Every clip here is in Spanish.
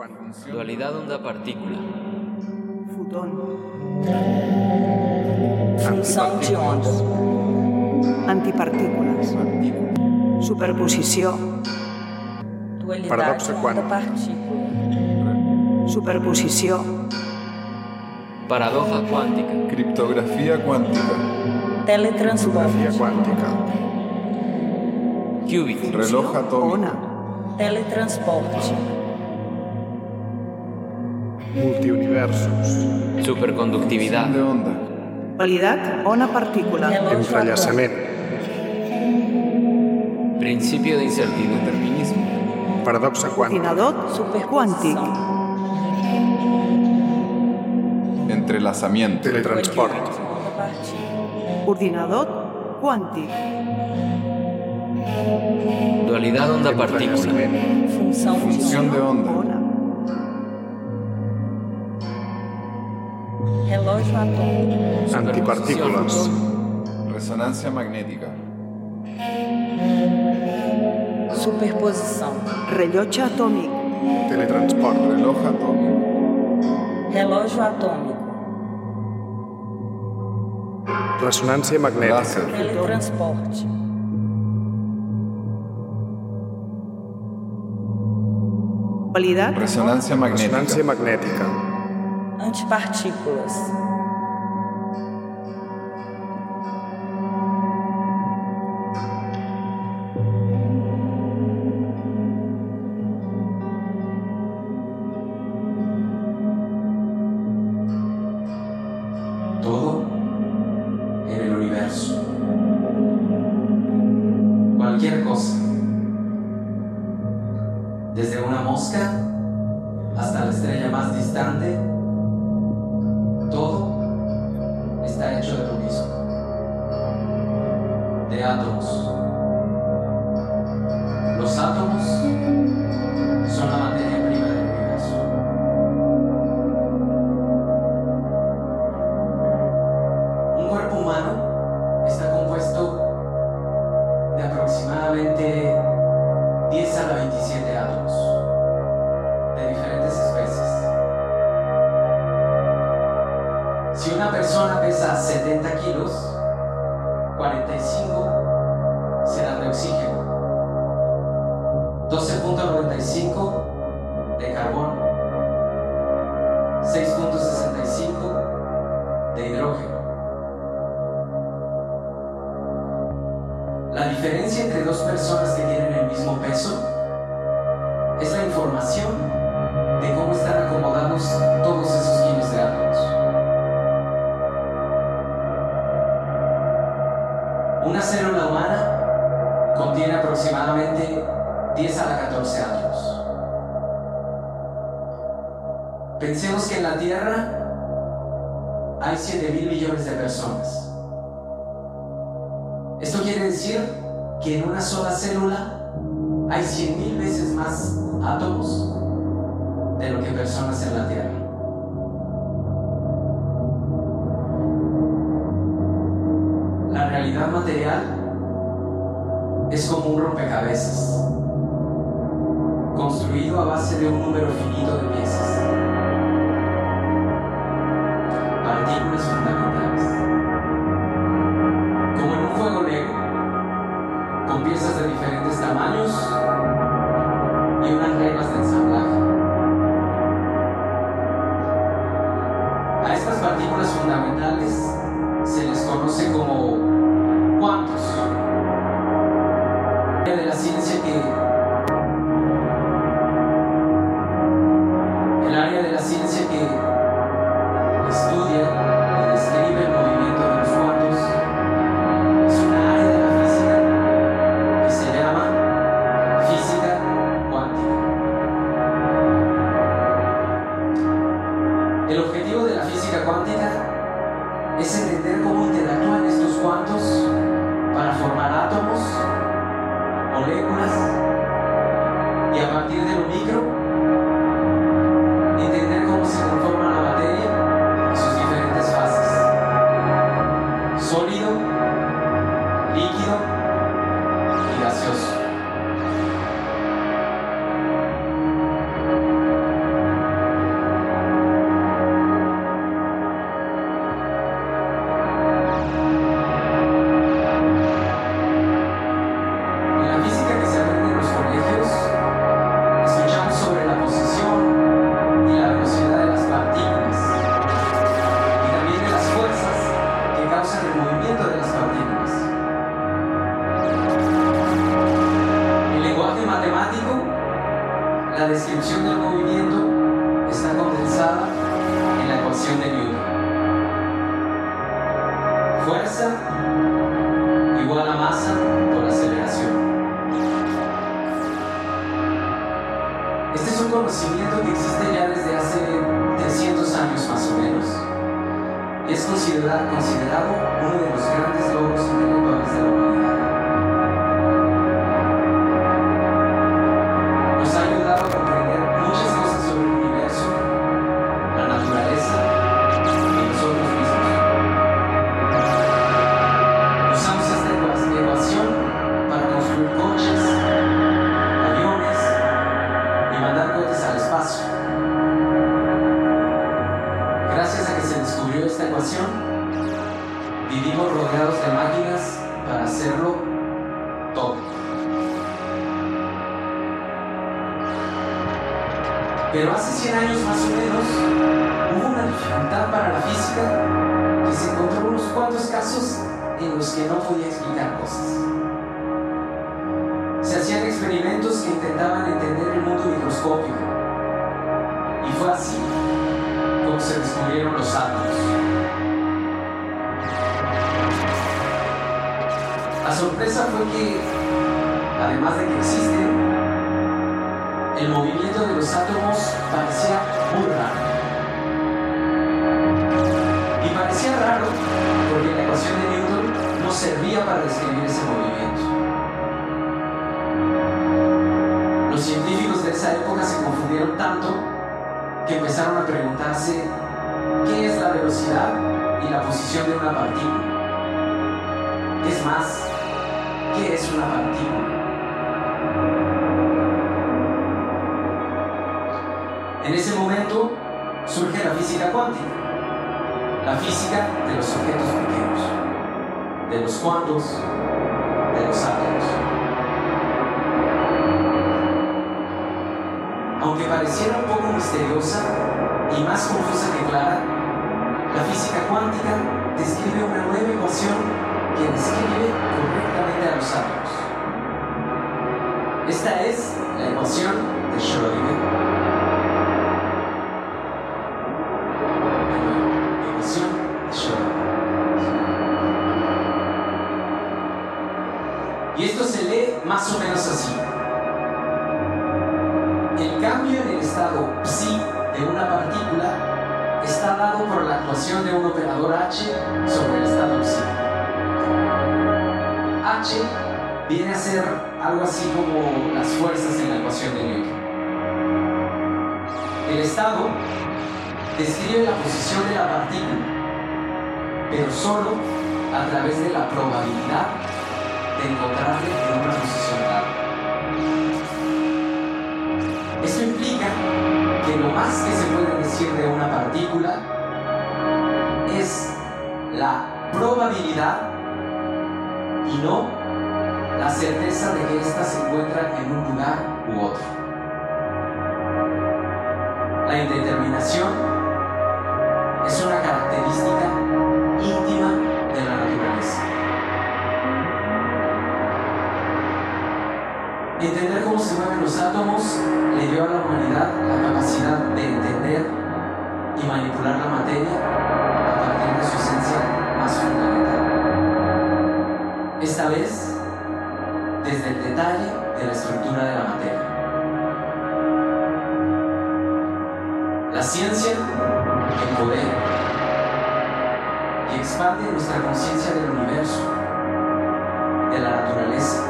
Paradoxa quàntica. Dualidad onda-partícula. Fotón. Onda. Antipartícules. Superposició. Paradoxa quàntica. onda-partícula. Superposició. Paradoja cuántica. Criptografía cuántica. Teletransporte. Via quàntica. Qubit. Reloj atómico. Ona. Teletransporte. Multiuniversos. Superconductividad. De onda. Qualitat ona-partícula. Relógio Entrellaçament. Principio de incertidumbre. Determinismo. Paradoxa quàntica. Ordinador Superposição. quàntic. Entrelazamiento. Teletransport. Onda-partícula. Ordinador quàntic. Dualidad onda-partícula. Función onda. de onda. Relógio atômico. Antipartícules. Resonancia magnética. Superposição. Rellotge atòmic. Teletransport. Reloj atómico. Relógio atômico. Ressonància magnètica. Láser. Teletransporte. Resonancia magnética. Magnètica. Antipartículas. Cualquier cosa. Desde una mosca hasta la estrella más distante, todo está hecho de lo mismo. De átomos. Una célula humana contiene aproximadamente 10 a la 14 átomos. Pensemos que en la Tierra hay 7 mil millones de personas. Esto quiere decir que en una sola célula hay 100 mil veces más átomos de lo que personas en la Tierra. Un rompecabezas, construido a base de un número finito de ciencia descripción del movimiento está condensada en la ecuación de Newton. Fuerza igual a masa por aceleración. Este es un conocimiento que existe ya desde hace 300 años más o menos. Es considera- considerado uno de los grandes logros intelectuales de la humanidad. Experimentos que intentaban entender el mundo microscópico. Y fue así como se descubrieron los átomos. La sorpresa fue que, además de que existen, el movimiento de los átomos parecía muy raro. Y parecía raro porque la ecuación de Newton no servía para describir ese movimiento. Se confundieron tanto que empezaron a preguntarse qué es la velocidad y la posición de una partícula. Es más, ¿qué es una partícula? En ese momento surge la física cuántica, la física de los objetos pequeños, de los cuantos, de los átomos. Aunque pareciera un poco misteriosa y más confusa que clara, la física cuántica describe una nueva ecuación que describe correctamente a los átomos. Esta es la ecuación de Schrödinger. El estado describe la posición de la partícula, pero solo a través de la probabilidad de encontrarle en una posición dada. Esto implica que lo más que se puede decir de una partícula es la probabilidad y no la certeza de que ésta se encuentra en un lugar u otro. La indeterminación es una característica íntima de la naturaleza. Entender cómo se mueven los átomos le dio a la humanidad la capacidad de entender y manipular la materia a partir de su esencia más fundamental. Esta vez, desde el detalle de la estructura de la materia. Ciencia, el poder y expande nuestra conciencia del universo, de la naturaleza.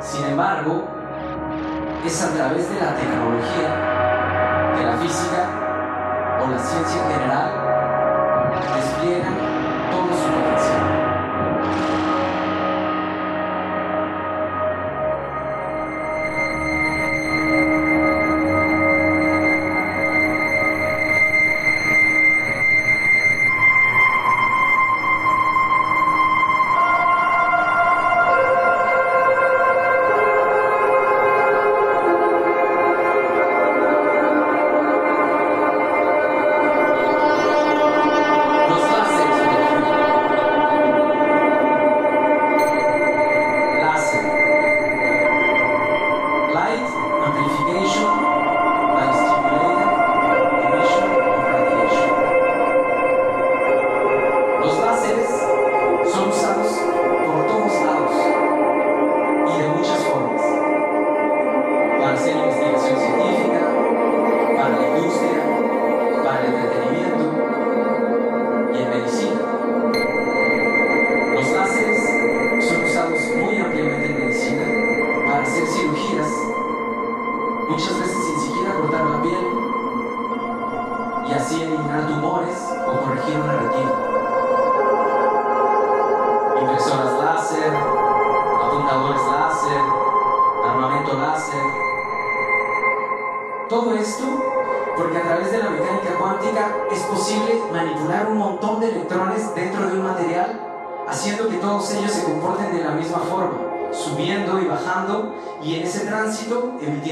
Sin embargo, es a través de la tecnología que la física o la ciencia en general despliegan todo su potencial.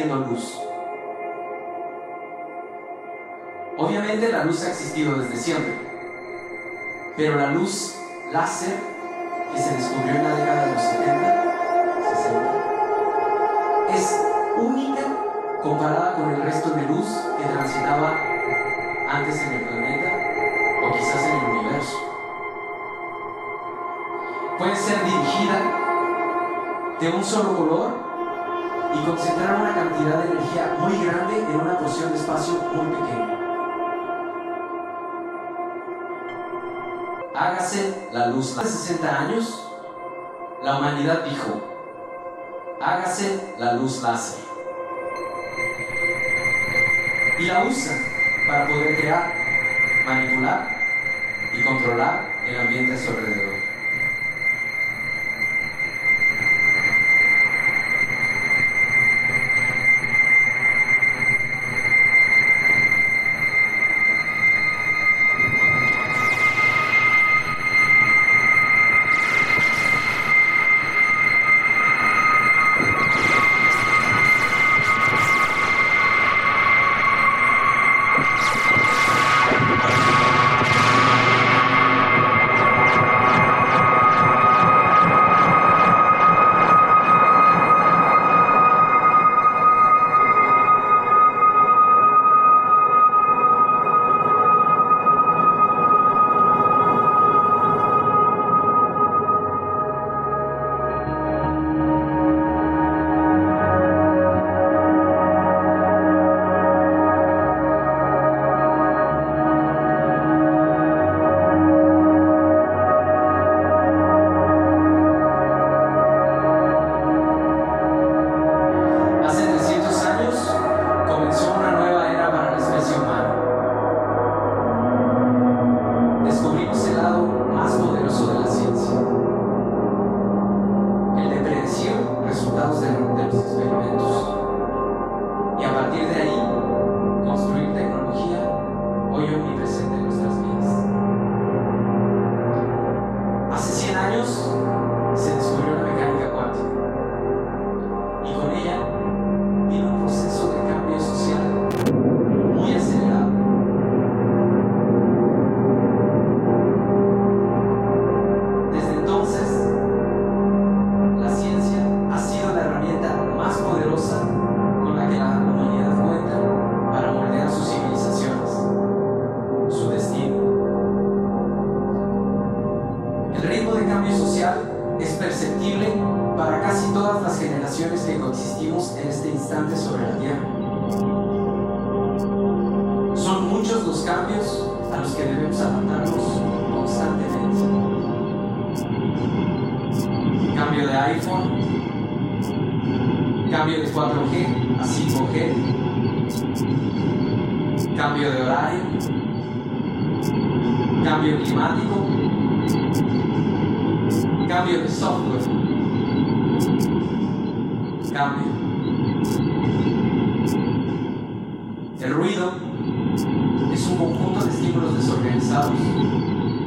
Luz. Obviamente la luz ha existido desde siempre, pero la luz láser que se descubrió en la década de los 70, 60, es única comparada con el resto de luz que transitaba antes en el planeta o quizás en el universo. Puede ser dirigida de un solo color y concentrar una cantidad de energía muy grande en una porción de espacio muy pequeña. Hágase la luz. Hace 60 años, la humanidad dijo, hágase la luz láser y la usan para poder crear, manipular y controlar el ambiente a su alrededor.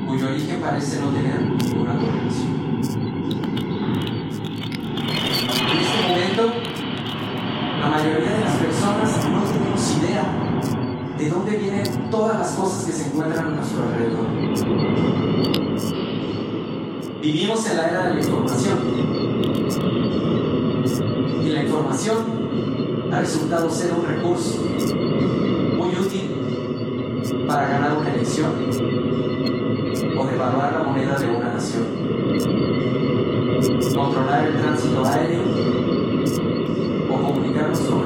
cuyo origen parece no tener ninguna correlación. En este momento, la mayoría de las personas no tenemos idea de dónde vienen todas las cosas que se encuentran a nuestro alrededor. Vivimos en la era de la información. Y la información ha resultado ser un recurso para ganar una elección eh, o devaluar la moneda de una nación. Controlar el tránsito aéreo o comunicarnos sobre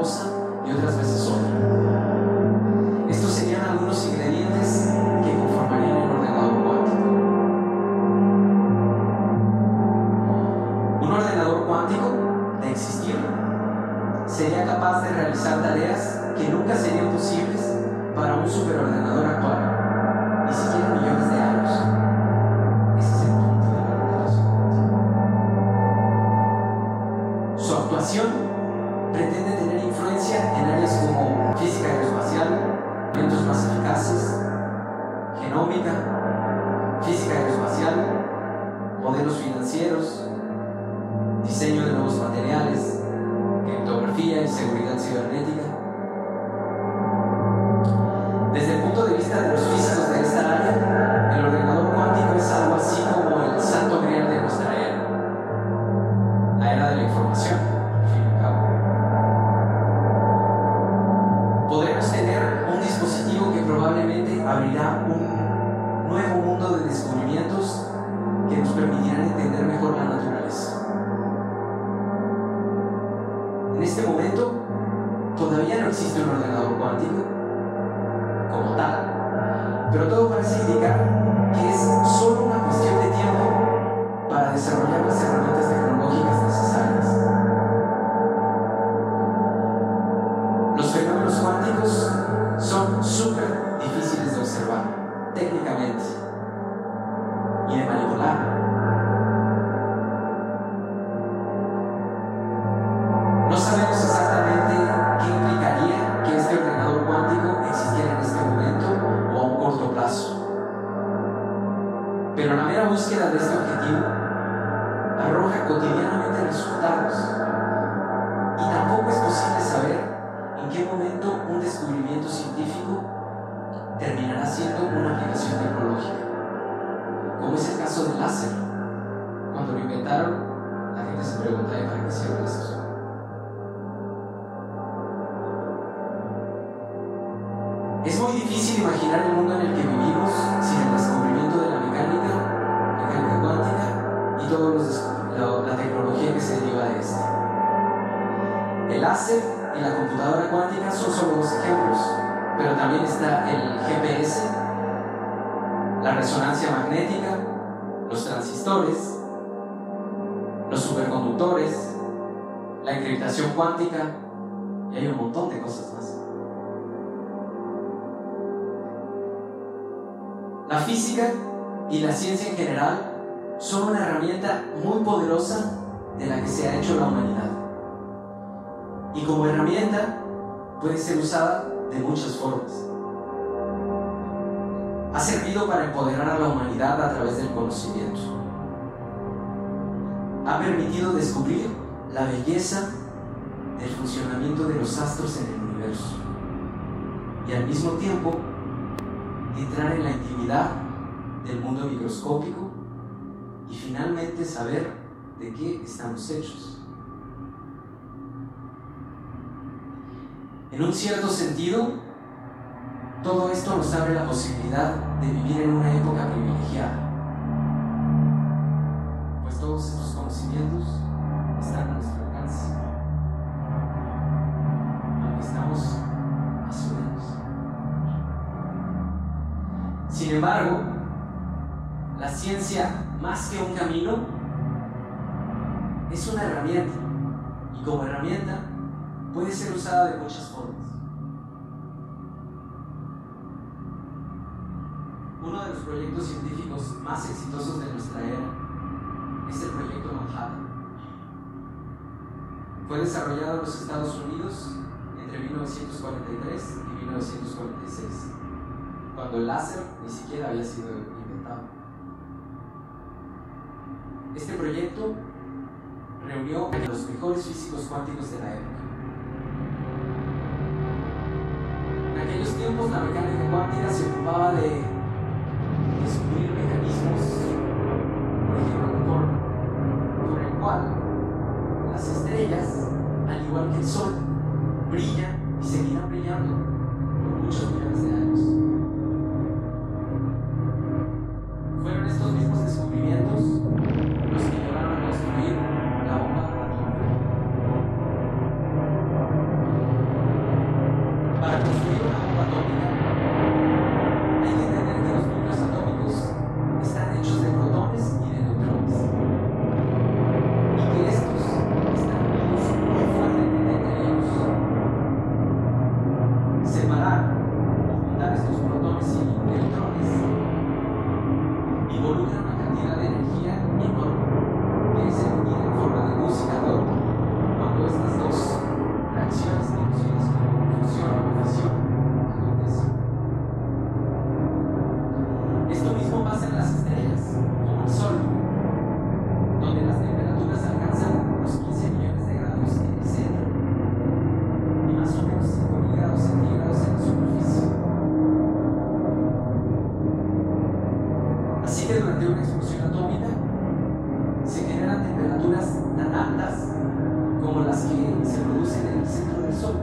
você existe un ordenador cuántico como tal, pero todo parece indicar solo dos ejemplos, pero también está el GPS, la resonancia magnética, los transistores, los superconductores, la encriptación cuántica y hay un montón de cosas más. La física y la ciencia en general son una herramienta muy poderosa de la que se ha hecho la humanidad. Y como herramienta puede ser usada de muchas formas. Ha servido para empoderar a la humanidad a través del conocimiento. Ha permitido descubrir la belleza del funcionamiento de los astros en el universo. Y al mismo tiempo entrar en la intimidad del mundo microscópico y finalmente saber de qué estamos hechos. En un cierto sentido, todo esto nos abre la posibilidad de vivir en una época privilegiada, pues todos estos conocimientos están a nuestro alcance, aunque estamos o menos. Sin embargo, la ciencia, más que un camino, es una herramienta y como herramienta puede ser usada de muchas formas. Uno de los proyectos científicos más exitosos de nuestra era es el proyecto Manhattan. Fue desarrollado en los Estados Unidos entre 1943 y 1946, cuando el láser ni siquiera había sido inventado. Este proyecto reunió a los mejores físicos cuánticos de la época. Aquellos tiempos la mecánica cuántica se ocupaba de se producen en el centro del Sol,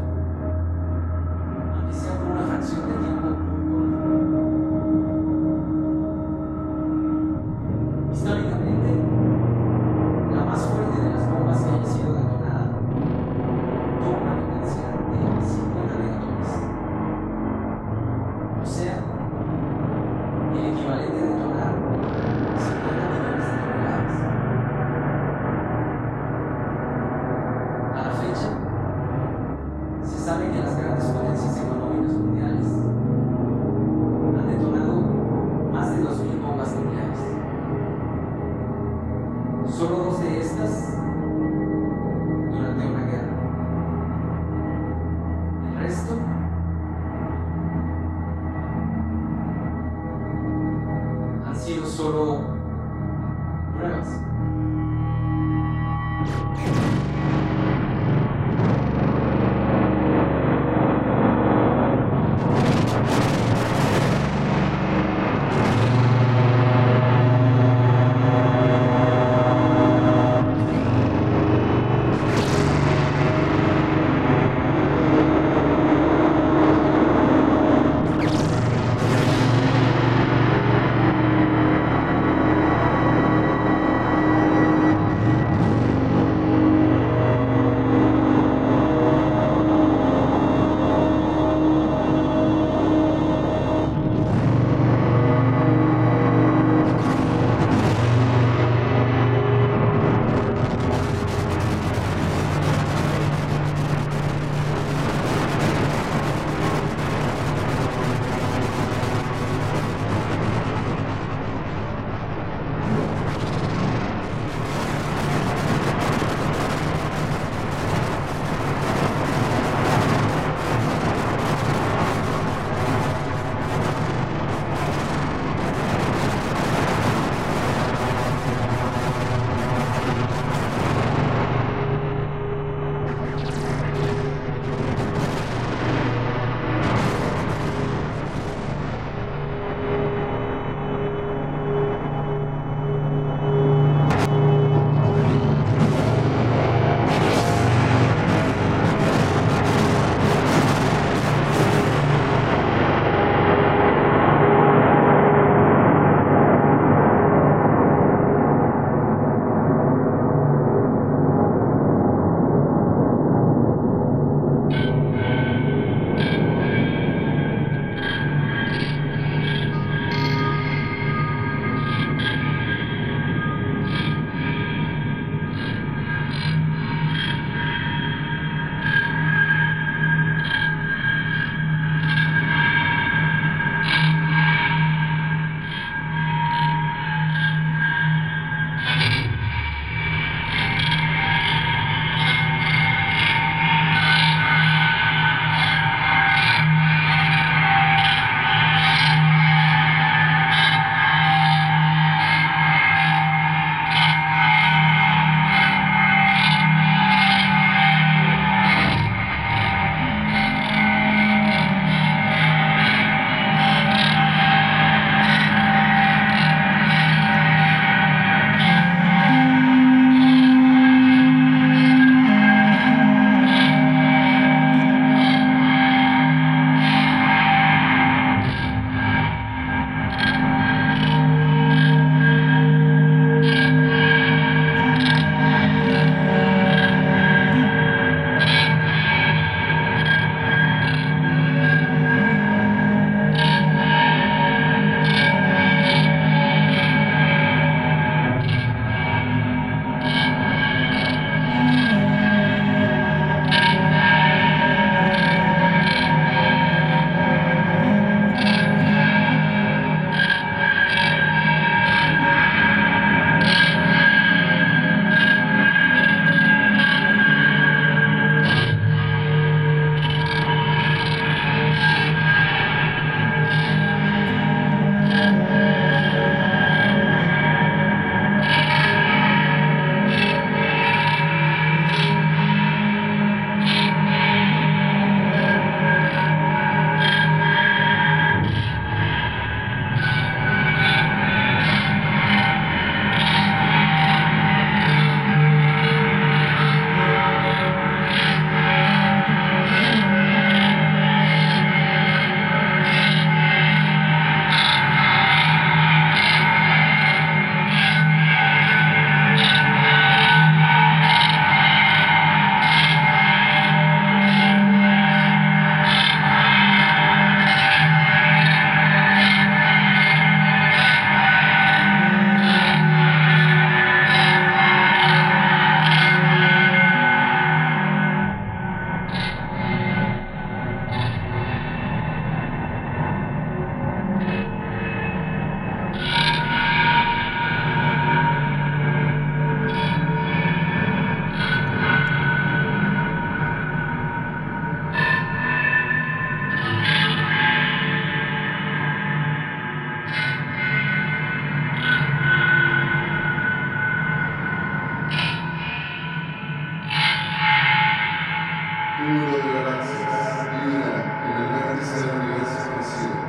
de galaxias, vida en el vértice del universo conocido.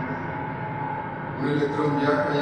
Un electrón viaja y